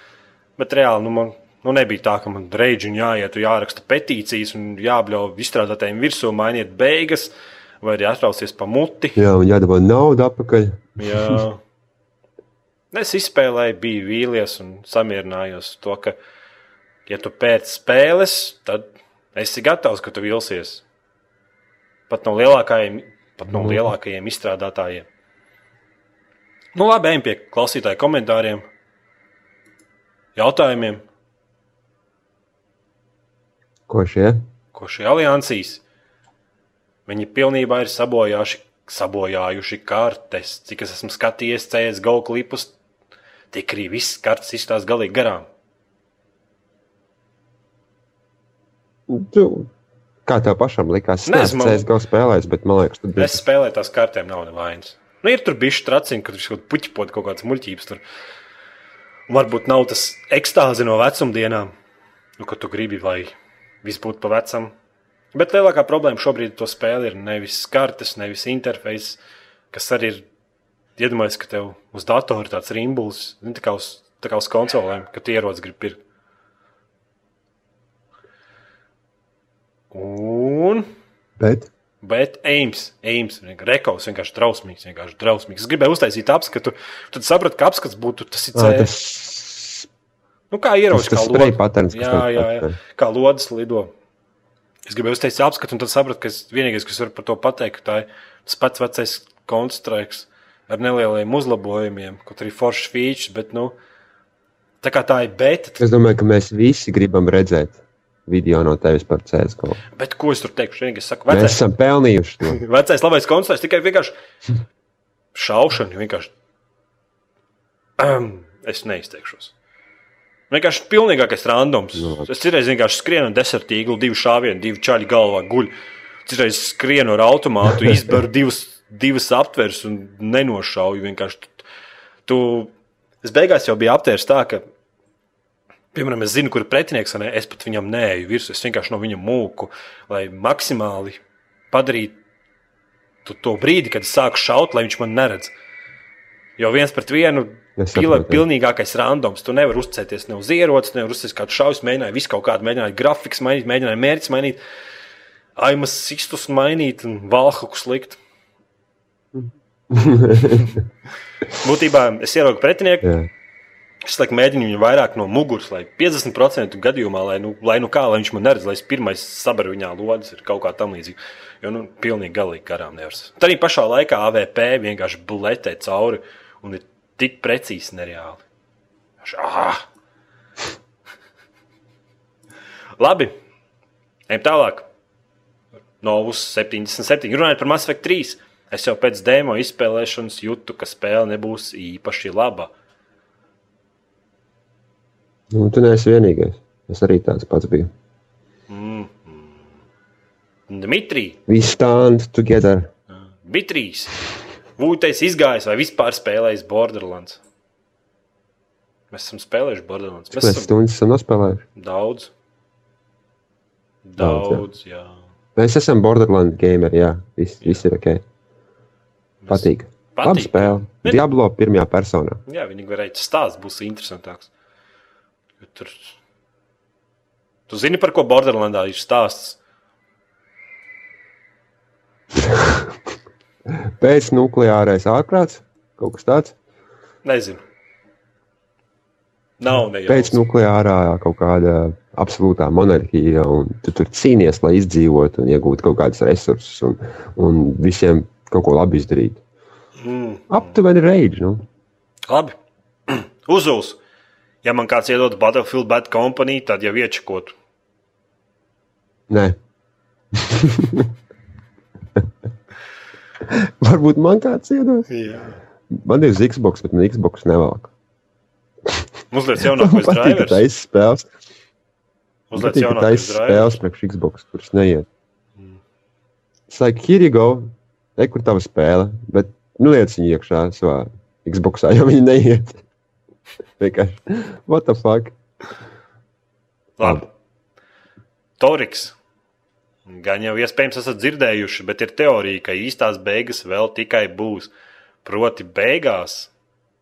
Bet reāli nu, man nu, nebija tā, ka man reizē jāiet, jāraksta petīcijas un jābļauj izstrādātājiem virsū, mainiet beigas, vai arī atraucies pa muti. Jā, un jādabū naudu atpakaļ. Jā. Es izspēlēju, biju vīlies un samierinājos ar to, ka, ja tu pēc spēles, tad esi gatavs, ka tu vilsies. Pat no lielākajiem, pat no lielākajiem izstrādātājiem. Nu, labi, ejam pie klausītāju komentāriem, jautājumiem, Ko šie? ko šie aliansīs. Viņi pilnībā ir sabojājuši, sabojājuši kartes. Cik es esmu skatījies CSGO klipus, tik arī viss kartes izstāsta galīgi garām. Tu, kā tev pašam likās? Neesmu man- CSGO spēlējis, bet man liekas, tu biji. Es spēlēju tās kartēm, nav nevainas. Nu, ir tur bijuši traciņi, kad viņš kaut kādā puķipot kaut kādas muļķības. Tur. Varbūt nav tas ekstāzi no vecumdienām, nu, ka tu gribi, lai viss būtu pa vecam. Bet lielākā problēma šobrīd to spēli ir nevis kartes, nevis interfejs, kas arī ir iedomājies, ka tev uz datora ir tāds rimbuls, nu, tā kā uz, tā kā uz konsolēm, ka tu ierodas grib pirkt. Un Bet Bet Eims, Eims, Rekovs vienkārši drausmīgs, vienkārši drausmīgs. Es gribēju uztaisīt apskatu, tad sapratu, ka apskats būtu tas ir ā, C. tas, Nu, kā ierodas, kā patterns, kas Jā, jā, jā, kā lodes lido. Es gribēju uztaisīt apskatu, un tad sapratu, ka es vienīgais, kas var par to pateikt, tā ir tas pats vecais konstraiks ar nelieliem uzlabojumiem, kaut arī foršs features, bet, nu, tā kā tā ir beta, es domāju, ka mēs visi gribam redzēt video no tevis par CSGO. bet ko es tur teikšu? Vienīgi es saku, Mēs vecais, esam pelnījuši to. Vecais labais koncerts tikai vienkārši šaušana. Vienkārši. Um, es neizteikšos. Vienkārši pilnīgākais randoms. Nu, labi. es citreiz vienkārši skrienu un desertīgu, divu šāvienu, divu čaļu galvā guļu. Citreiz skrienu ar automātu, izberu divas, divas aptvers un nenošauju. Vienkārši tu, tu, es beigās jau biju aptērs tā, ka, piemēram, es zinu, kur ir pretinieks, un es pat viņam neeju virsū. Es vienkārši no viņa mūku, lai maksimāli padarītu to, brīdi, kad es sāku šaut, lai viņš man neredz. Jo viens pret vienu saprotu. pilnīgākais randoms. Tu nevari uzticēties ne uz ieroci, ne uz kādu šaujas, mēģināju visu kaut kādu, mēģināju grafikus mainīt, mēģināju mērķus mainīt, aimas sistus mainīt un valhaku slikt. Būtībā es ieraugu pretinieku, Jā. Es laikam mēģinu viņu vairāk no muguras, lai 50% gadījumā, lai nu, lai nu kā, lai viņš man neredz, lai es pirmais sabaru viņā lodes, ir kaut kā tam līdzīga. Jo, nu, pilnīgi galīgi garām nevar. Tad arī pašā laikā AVP vienkārši bletē cauri un ir tik precīzi nereāli. Ah! Labi, ejam tālāk. Novus 77. Runājot par Mass Effect 3. Es jau pēc demo izspēlēšanas jūtu, ka spēle nebūs īpaši laba. Nu, tu neesi vienīgais. Es arī tāds pats biju. Dmitrij, We stand together. Dmitrijs, Vūtais izgājis vai vispār spēlējis Borderlands? Mēs esam spēlējuši Borderlands. Mēs esam stundas esam nospēlējuši. daudz. Daudz, jā. Daudz, jā. Mēs esam Borderlands gameri, jā. Viss, viss ir ok. Patīk. Labi Patīk. spēle. Ir- Diablo pirmajā personā. Jā, varēja tas stāsts būs interesantāks. Jo Tur... Tu zini, par ko Borderlandā ir stāsts? Pēc nukleārais ārprāts. Kaut kas tāds. Nezinu. Nav ne Pēc nukleārā kaut kāda absolūtā monarhija, un tu tur cīnies, lai izdzīvotu un iegūtu kaut kādus resursus un, un visiem kaut ko labi izdarītu. Mm. Aptuveni rage. Nu. Labi. Uzuls. Ja man kāds iedod Battlefield Bad Company, tad jau iečakotu. Nē. Varbūt man kāds iedos. Jā. Man ir Xbox, bet man Xbox nevelk. Uzliec jaunākais drivers. taisa spēles. Man Uzliec jaunākais spēles priekš Xbox, kuras neiet. Es like, here you go. Re, kur tava spēle. Bet nu liec viņu iekšā savā Xboxā, jo viņi neiet. Vienkārši. What the fuck? Labi. Toriks. Gan jau iespējams esat dzirdējuši, bet ir teorija, ka īstās beigas vēl tikai būs. Proti, beigās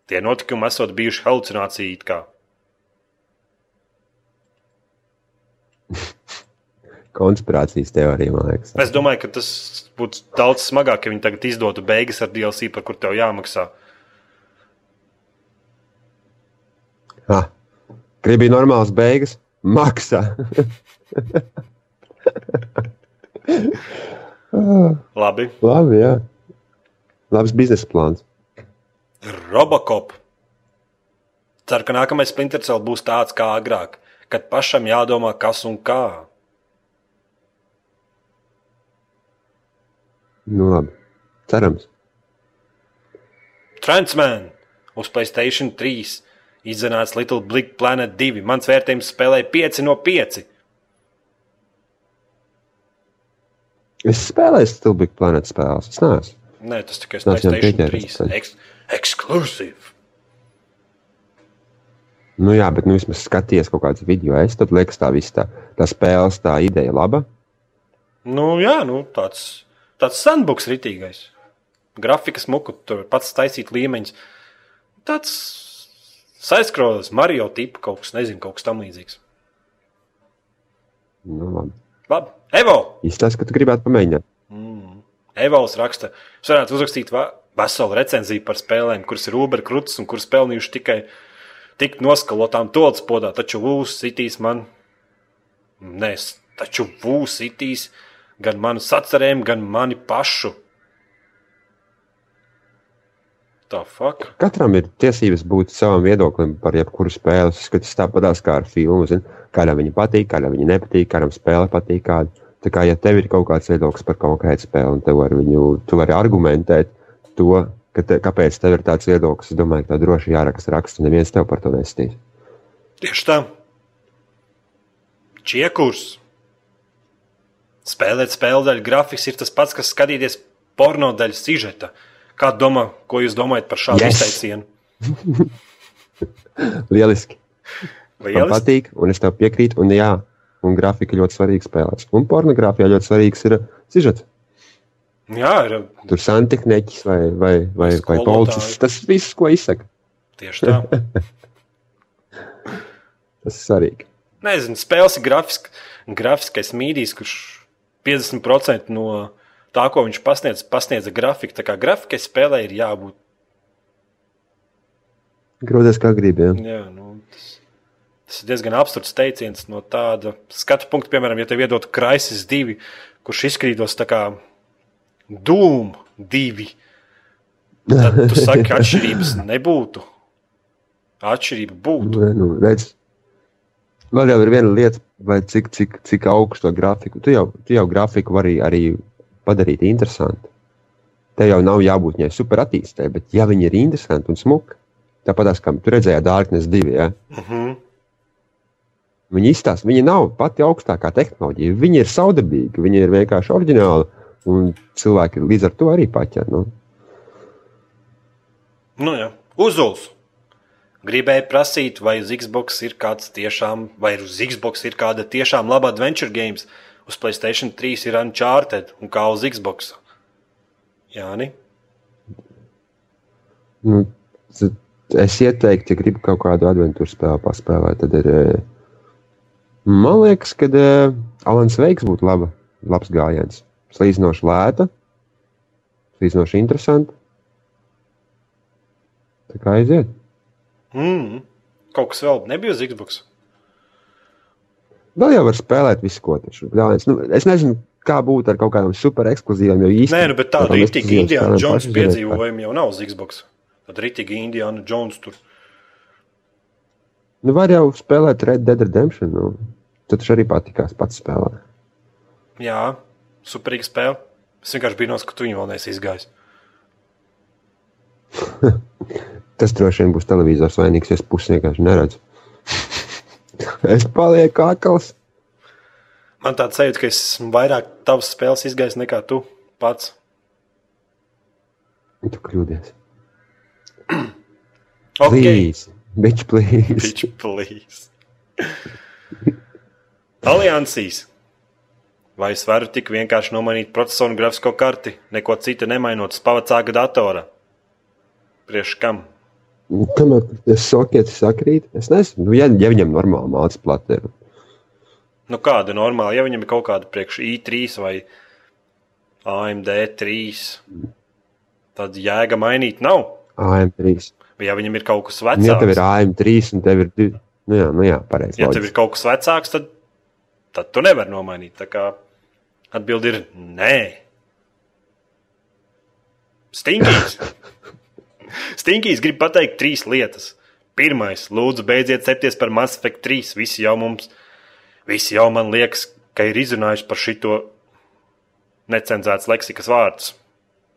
tie notikumi esot bijuši halucinācija. Konspirācijas teorija, man liekas. Es domāju, ka tas būtu daudz smagāk, ja viņi tagad izdotu beigas ar DLC, par kur tev jāmaksā. Ha. Gribi normālas beigas? Maksā. Labi. Labi, jā. Labs biznesa plāns. Robocop. Ceru, ka nākamais Splinter Cell būs tāds kā agrāk, kad pašam jādomā, kas un kā. Nu, labi. Cerams. Transman uz Playstation 3 izzināts Little Big Planet 2. Mans vērtējums spēlē 5 no 5. Es spēlēju Still Big Planet spēles. Es neesmu. Nē, tas tikai jau Playstation pieķēries 3. pēc. Ex exclusive. Nu, jā, bet nu, vismaz skaties kaut kādas video. Es tad liekas, tā viss tā, tā spēles, tā ideja laba. Nu, jā, nu, tāds, tāds sandboks ritīgais. Grafikas muku, tur pats taisīt līmeņus. Tāds saiskrollis, Mario tipa kaut kas, nezinu, kaut kas tam līdzīgs. Nu, labi. Labi, Evo! Izstāsti, ka tu gribētu pamēģināt. Evols raksta, es varētu uzrakstīt veselu recenziju par spēlēm, kuras ir Uber krūtis un kuras pelnījuši tikai tikt noskalotām tolts podā. Taču Vūs sitīs man, nē, taču Vūs sitīs gan manu sacerēm, gan mani pašu. Katram ir tiesības būt savam viedoklim par jebkuru spēli. Es skatos tāpatās kā ar filmu. Zin? Kādam viņa patīk, kādam viņa nepatīk, kādam spēle patīk. Kāda. Tā kā, ja tev ir kaut kāds viedoklis par konkrētu spēli, un tev ar viņu, tu vari argumentēt to, ka te, kāpēc tev ir tāds viedoklis, es domāju, ka tā droši jāraksta raksts, un neviens tev par to nestīs. Tieši tā. Čiekurs. Spēlēt spēļu daļu grafiks ir tas pats, kas skatīties porno daļu sižeta. Kā domā, ko jūs domājat par šādu Yes! izteicienu? Lieliski! Man Lieliski. patīk, un es tev piekrītu, un jā, un grafika ļoti svarīga spēlēs. Un pornogrāfijā ļoti svarīgs ir sižets. Jā, ir Tur santehniķis vai, vai, vai, vai policists. Tas viss, ko izsaka, tieši tā. tas ir svarīgi. Nezinu, spēles ir grafisk, grafiskais mīdijs, kurš 50% no tā, ko viņš pasniedz, pasniedza grafika. Tā kā grafikai spēlē ir jābūt. Grūties kā gribi. Ja? Jā, nu, tas, tas ir diezgan absurds teiciens no tāda skatu punkta, piemēram, ja tev iedod Crisis 2, kurš izkrītos tā kā Doom 2. Tad tu saki, ka atšķirības nebūtu. Atšķirība būtu. Nu, nu, redz, vēl jau ir viena lieta, vai cik, cik, cik augstu grafiku. Tu jau, tu jau grafiku vari arī padarīt interesantu. Tev jau nav jābūt viņai super attīstītai, bet ja viņi ir interesanti un smuki, tāpat kā tu redzēji Dārknes divi. Ja? Uh -huh. Viņi izstāsta, viņi nav pati augstākā tehnoloģija. Viņi ir saudabīgi, viņi ir vienkārši oriģināli. Un cilvēki līdz ar to arī paķer. Nu. Nu, jā. Uzuls. Gribēju prasīt, vai uz Xbox ir kāds tiešām, vai uz Xbox ir kāda tiešām laba adventure games. Uz Playstation 3 ir Uncharted un kā uz Xbox. Jā, nē. Nu, es ieteiktu, ja gribi kaut kādu adventūru spēli paspēlēt, tad ir. eh, Man liekas, ka uh, Alans Veiks būtu laba, labs gājiens. Slīdinoši lēta, slīdinoši interesanta. Tā kā aiziet. Mm. Kaut kas vēl nebija uz Xbox. Vēl jau var spēlēt visu, ko taču. Gājiens. Nu, es nezinu, kā būtu ar kaut kādām super ekskluzīvām. jo Nē, nu, bet tādu rītīgu Indiana Jones piedzīvojumu jau nav uz Xbox. Tad rītīgi Indiana Jones tur. Nu, var jau spēlēt Red Dead Redemption. Nu. Tad viņš arī patīkās pats spēlēt. Jā, superīga spēle. Es vienkārši biju noskatījies, ka tu viņu vēl neesi izgājis. Tas droši vien būs televizors vainīgs, ja es pusi vienkārši neredzu. Es palieku akls. Man tāds sajūta, ka es esmu vairāk tavas spēles izgājis nekā tu pats. Tu kļūdies. Ok, Please, bitch, please. Bitch, please. Aliansīs. Vai es varu tik vienkārši nomainīt procesoru un grafisko karti, neko citu nemainot uz pavacāka datora? Priekš kam? Kamēr tas sokets sakrīt, es nezinu, nu, ja, ja viņam normāli mācās plati ir. Nu, kāda normāla? Ja viņam ir kaut kāda priekš i3 vai AMD 3, tad jēga mainīt nav. AM3. Vai ja viņam ir kaut kas Nu, ja tev ir vecāks, AM3 un tev ir divi, nu jā, nu jā, pareizi. ja tev ir kaut kas vecāks, tad, tad tu nevari nomainīt. Tā kā atbildi ir nē. Stinkīs. Stinkīs grib pateikt trīs lietas. Pirmais, lūdzu, beidziet cepties par Mass Effect 3. Visi jau mums, visi jau man liekas, ka ir izrunājuši par šito necenzētas leksikas vārdus.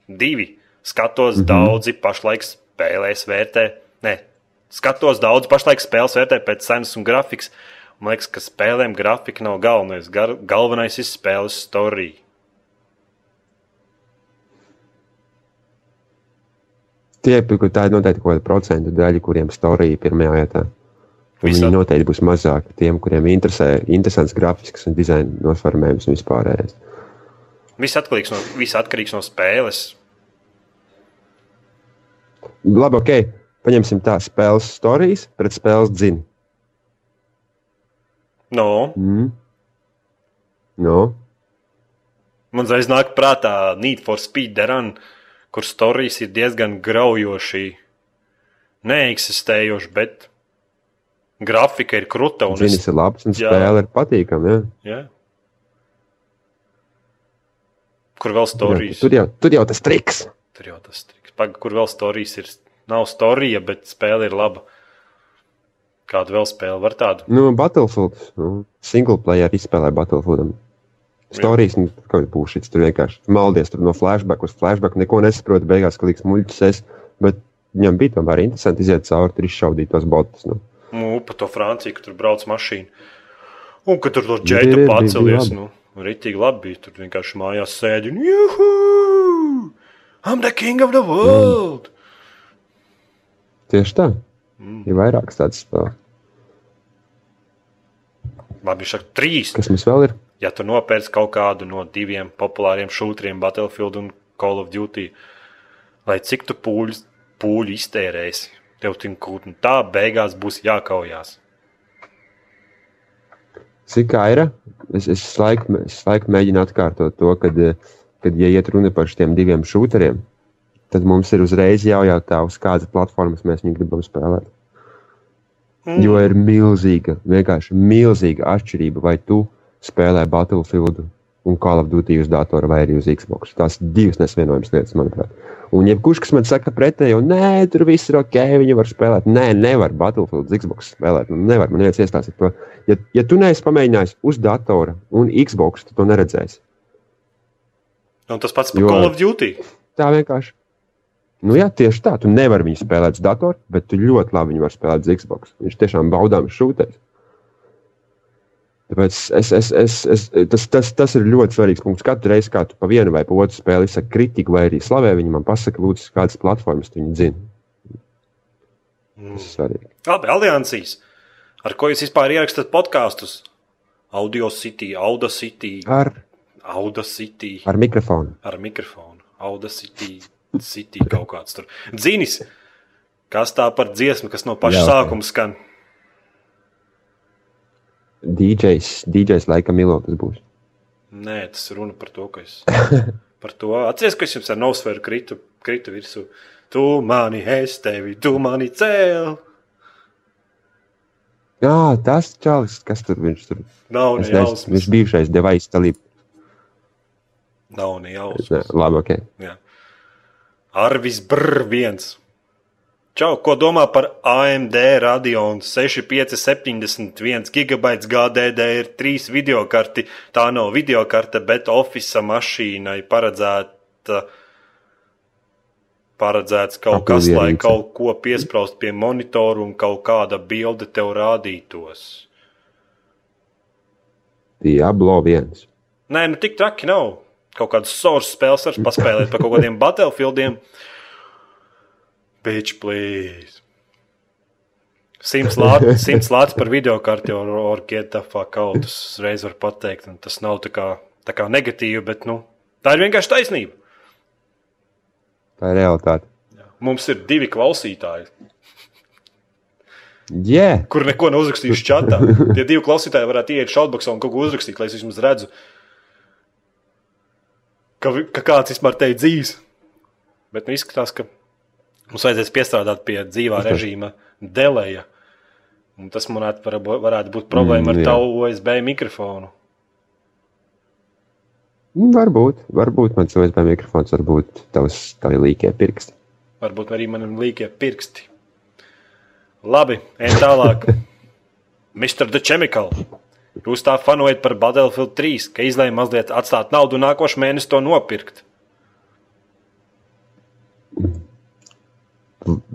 Divi, skatos, mm -hmm. daudzi pašlaik spēlēs vērtē. Nē, skatos, daudzi pašlaik spēles vērtē pēc cenas un grafikas. Man liekas, ka spēlēm grafika nav galvenais. Gar, galvenais ir spēles storija. Kur tā ir noteikti kaut kāda procentu daļa, kuriem storija ir pirmajā vietā. Viņi noteikti būs mazāki tiem, kuriem interesē interesants grafisks un dizaina nosvarmējums un vispārējais. Viss atkarīgs no, viss atkarīgs no spēles. Labi, ok. Paņemsim tā spēles stāstījis pret spēles dzini. No, Mm. No. man uzreiz nāk prātā Need for Speed Run, kur stāstījis ir diezgan graujoši, neeksistējoši, bet grafika ir kruta. un es- Zinis ir labs un Jā. spēle ir patīkama. Ja? Jā. Kur vēl stāstījis? tur, jau, tur jau tas triks. Tur jau tas triks. Pag, kur vēl stāstījis ir? Nav storija, bet spēle ir laba. Kādu vēl spēli var tādu? Nu, Battlefield. Nu, single player izspēlē Battlefieldam. Stāstījis, nu, kā būs šis tur vienkārši maldies tur no flashback uz flashback, neko nesaprot, beigās kliks muļķis es, bet viņam bija tomēr interesanti iziet cauri, tur izšaudīt tos botus. Nu. Nu, pa to Franciju, ka tur brauc mašīna. Un ka tur ir, džetu bija- pacelies. Nu, Rītīgi labi bija. Tur vienkārši mājās sēdi un juhu! I'm the king of the world! Tieši tā. Mm. Ir vairākas tādas spēles. Labi, šāk trīs. Kas mums vēl ir? Ja tu nopērci kaut kādu no diviem populāriem šūtriem, Battlefield un Call of Duty, lai cik tu pūļu, pūļu iztērēsi, tev tur kaut kā tā beigās būs jākaujās. Cik kā ir? Es, es laiku, es laiku mēģinu atkārtot to, kad, kad ja iet runa par šiem diviem šūteriem, tad mums ir uzreiz jājautā, uz kādas platformas mēs viņu gribam spēlēt. Mm. Jo ir milzīga, vienkārši milzīga atšķirība, vai tu spēlē Battlefield un Call of Duty uz datora vai arī uz Xbox. Tās divas nesvienojamas lietas, manuprāt. Un, ja kurš kas man saka pretēji, nē, tur viss ir ok, viņi var spēlēt. Nē, nevar Battlefield, Xbox spēlēt. Nu, nevar, man viens iestāstīt to. Ja, ja tu neesi pamēģinājis uz datora un Xbox, tu to neredzēsi. Un tas pats par Jo- Call of Duty. Tā vienkārši. Nu, jā, tieši tā. Tu nevari viņu spēlēt uz datora, bet tu ļoti labi viņu vari spēlēt uz Xbox. Viņš tiešām baudāms šūtēs. Tāpēc es, es, es, es, tas, tas, tas ir ļoti svarīgs punkts. Katru reizi, kad tu pa vienu vai pa otru spēli izsaki kritiku vai arī slavē viņu, man pasaka, lūdzu, kādas platformas tu viņu zini. Tas ir svarīgi. Labi, aliansīs. Ar ko jūs vispār ierakstat podkāstus? Audio City, Auda City, Ar, Auda City, ar mikrofonu. ar mikrofonu, Auda City, City kaut kāds tur. Dzinis, kas tā par dziesmu, kas no paša Jā, sākuma skan? DJs, DJs laika milo tas būs. Nē, tas runa par to, ka es. Par to atceros, ka es jums ar nosferu kritu, kritu virsū. Tu mani es tevi, tu mani cēl. Jā, tas čalis, kas tur viņš tur. Nav Es ne nezinu, viņš bijušais devais talība. Nav ne Nē, jausmas. Labi, ok. Jā. Arvis Brr viens. Čau, ko domā par AMD Radeon 6571 gigabaits GDD ir trīs videokarti. Tā nav videokarte, bet Office mašīnai paredzēta. Paredzēts kaut kas, lai Papildierīce. kaut ko piesprāst pie monitora un kaut kāda bilde tev rādītos. Diablo viens. Nē, nu tik traki nav. Kaut kādas source spēles var paspēlēt par kaut kādiem battlefieldiem. Bitch, please. Simts lācis simts lācis par video karti, or, or get the fuck out. Tas uzreiz var pateikt, un tas nav tā kā tā kā negatīvi, bet nu, tā ir vienkārši taisnība. Tā ir realitāte. Mums ir divi klausītāji, Yeah. kur neko nav uzrakstījuši čatā. Tie divi klausītāji varētu iet šautboksā un kaut ko uzrakstīt, lai es vismaz redzu, ka, ka kāds vispār te ir dzīves. Bet nu, izskatās, ka mums vajadzēs piestrādāt pie dzīvā režīma delēja. Un tas man varētu, būt problēma Mm, ar jā. tavu USB mikrofonu. Nu, Varbūt, varbūt mans USB mikrofons, varbūt tavs tavi līkie pirksti. Varbūt arī manam līkiem pirksti. Labi, ejam tālāk. Mr. The Chemical. Jūs tā fanojat par Battlefield 3, ka izlēma mazliet atstāt naudu un nākošais mēnesis to nopirkt.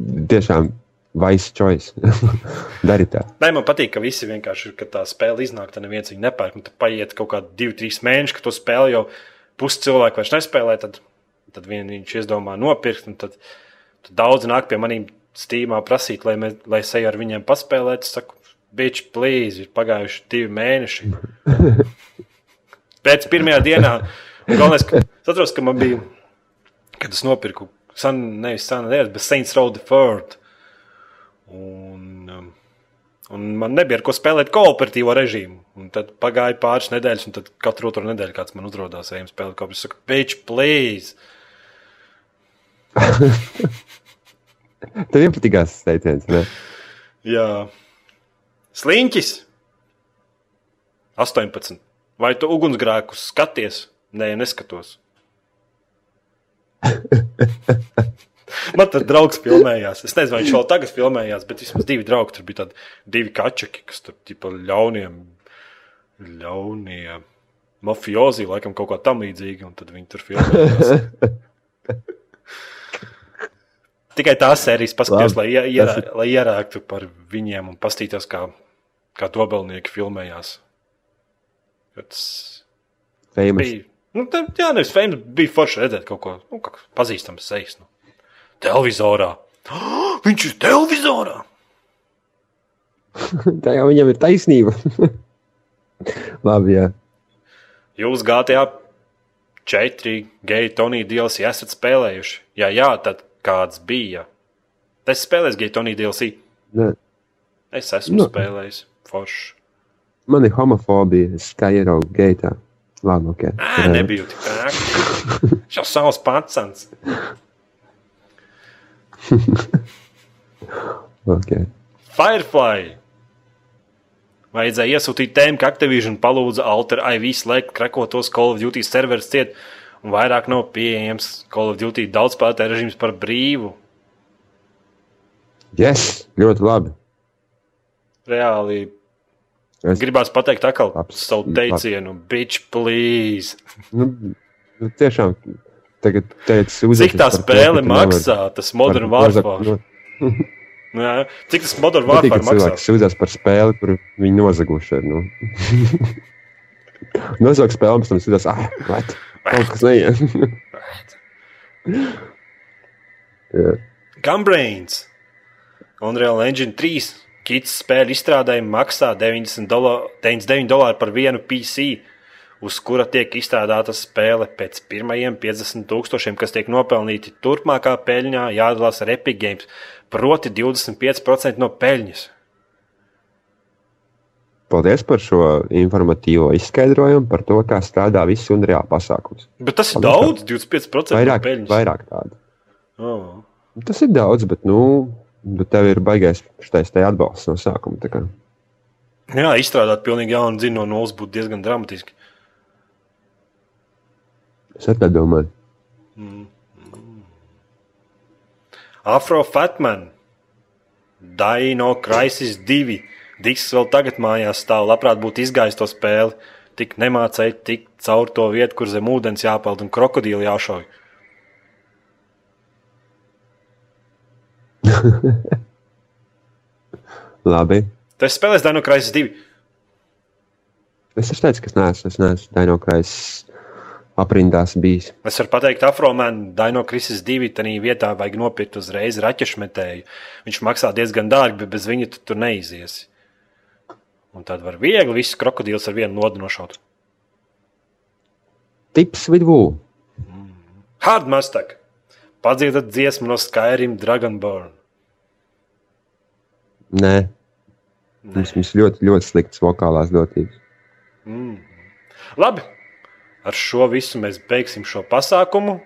Tiešām vice choice. Dari tā. Nē, man patīk, ka visi vienkārši, kad tā spēle iznāk, tad neviens viņu nepērk. Tad paiet kaut kādi divi, trīs mēneši, kad to spēli jau pusi cilvēku vairs nespēlē. Tad, tad viņš izdomā nopirkt. un Tad, tad daudzi nāk pie maniem stīmā prasīt, lai, mēs, lai es eju ar viņiem paspēlēt. Es saku, bitch, please, ir pagājuši divi mēneši. Pēc pirmajā dienā. Galvenais, ka es atceros, ka man bija, kad es nopirku, san, nevis San Andreas, bet Saints Row the Third. Un, um, un man nebija ar ko spēlēt kooperatīvo režīmu. Un tad pagāja pāris nedēļas, un tad katru otru nedēļu kāds man uzrādījās, ejam spēlēt kooperatīvu. Es saku, bitch, please! Tev iepatīkās tas teiciens, ne? Jā, sliņķis! 18. Vai tu ugunsgrēkus skaties? Nē, neskatos. Man tas draugs filmējās. Es nezinu, vai viņš vēl tagad filmējās, bet vismaz divi draugi. Tur bija tādi divi kačaki, kas tur bija ļauniem, ļaunie mafiozi, laikam kaut kā tam līdzīga. Un tad viņi tur filmējās. Tikai tās sērijas paskatījos, lai, ie- ierā, lai ierāktu par viņiem un pastītos, kā, kā dobelnieki filmējās. Tas Famous. bija. Nu, tā, jā, nevis fēmas, bija forši redzēt kaut ko nu, pazīstams sejas. Nu. Televizorā. Viņš ir televizorā! Tā jau viņam ir taisnība. Labi, jā. Jūs GTA 4 geju Toniju DLC esat spēlējuši. Ja jā, tad kāds bija? Es spēlēju geju Toniju DLC. Ne. Es esmu Nu. spēlējis. Forši. Man ir homofobija. Es kā ieraugu geitā. Labi, ok. Nē, nebiju tik. Viņš jau savs pats. Okay. Firefly. Vajadzēja iesūtīt tēmu, ka Activision palūdza Alter IV slēgt krekotos Call of Duty serverus ciet, un vairāk nav pieejams Call of Duty daudzspēlētāju režīms par brīvu. Yes, ļoti labi. Reāli Es, gribās pateikt atkal Labs. savu teicienu, bitch, please. nu, nu, tiešām, tagad teicu, Cik tā spēle maksā, tas Modern Warfare? Nu, jā, cik tas Modern Warfare maksā? cilvēks sūdzas par spēli, kur viņi nozaguši ir. Nu. Nozag spēli, pēc tam sūdzas, ah, let, kaut kas neiet. Jā. Gumbrains. Unreal Engine 3 kits spēļu izstrādājumi maksā 90 dola- 99 dolāri par vienu PC, uz kura tiek izstrādāta spēle pēc pirmajiem 50 tūkstošiem, kas tiek nopelnīti turpmākā peļņā, jādalās ar Epic Games, proti 25% no peļņas. Paldies par šo informatīvo izskaidrojumu par to, kā strādā viss un reāli pasākums. Bet tas ir Paldies. daudz, 25% Vairāk, no peļņas. vairāk tādu. Oh. Tas ir daudz, bet, nu, bet tev ir baigais šitais te atbalsts no sākuma. Jā, izstrādāt pilnīgi jaunu dzinu no nulles būtu diezgan dramatiski. Es tā domāju. Afro Fatman, Dino Crisis 2. Disks vēl tagad mājās stāv, labprāt būtu izgājis to spēli. Tik nemācēja tikt caur to vietu, kur zem ūdens jāpeld un krokodīli jāšauj. Labi. Tas spēlēs Dino Crisis 2. Es taču teicu, ka es neesmu, es neesmu Dainokrais aprindās bijis. Es varu pateikt, Afroman, Dino Crisis 2. Tajā vietā vajag nopirkt uzreiz raķešmetēju. Viņš maksā diezgan dārgi, bet bez viņa tu tur neiziesi. Un tad var viegli visus krokodīlus ar vienu nodu nošaut. tips vidū. Hard Mustang. Padziedat dziesmu no Skyrim Dragonborn. Nē, mums, mums ļoti, ļoti sliktas vokālās dotības. Labi, ar šo visu mēs beigsim šo pasākumu.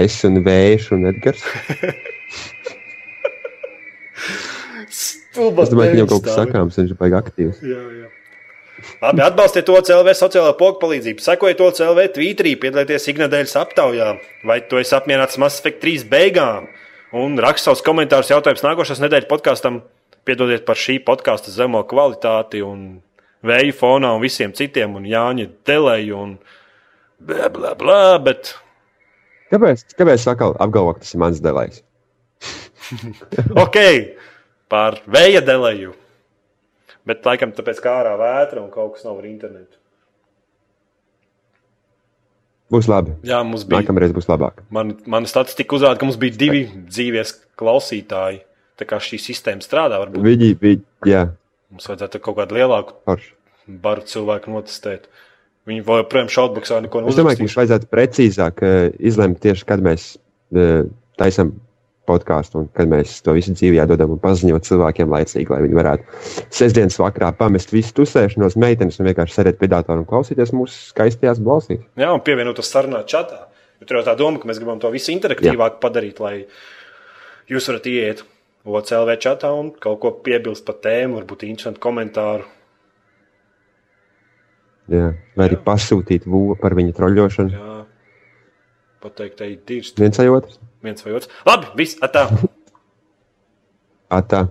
Es un Vējš un Edgars. Stulbas Es domāju, ka viņam kaut kas sakāms, viņš ir baigi aktīvs. Jā, jā. Labi, atbalstiet to CLV sociālo pogu palīdzību, sekojiet to CLV Twitterī, piedalieties iknedēļas aptaujā, vai tu esi apmierināts Mass Effect 3 beigām, un rakst savus komentārus jautājumus nākošās nedēļas podkāstam. Piedodiet par šī podkāstu zemo kvalitāti un vēju fonā un visiem citiem, un Jāņa Delēju un blā, blā, blā, bet Kāpēc, kāpēc atkal apgalvo, ka tas ir mans delējs? ok, par vēja Delēju. Bet laikam tāpēc kā ārā vētra un kaut kas nav ar internetu. Būs labi. Jā, mums bija. Nākamreiz būs labāk. Man, mana statistika uzrāda, ka mums bija divi dzīves klausītāji. Tā kā šī sistēma strādā, varbūt Viņi bija, mums vajadzētu kaut kādu lielāku forši. baru cilvēku notestēt. Viņi joprojām šautbuksā neko Es domāju, ka mums vajadzētu precīzāk eh, izlemt tieši, kad mēs eh, taisām podkāstu un kad mēs to visu dzīvē dodam un paziņot cilvēkiem laicīgi, lai viņi varētu sestdienas vakarā pamest visu tusēšanos, meitenes un vienkārši sēdēt pie datora un klausīties mūsu skaistajās balsīs. Jā, un pievienot to sarunā čatā. Jo tur jau tā doma, ka mēs gribam to visu interaktīvāk Jā. padarīt, lai jūs varat iet OCLV čatā un kaut ko piebilst par tēmu, varbūt interesantu komentāru. Jā. Vai arī pasūtīt vūlu par viņa troļļošanu. Jā, pateikt, ej, dirst Viens vai otrs? Viens vai otrs. Labi, viss, atā! Atā.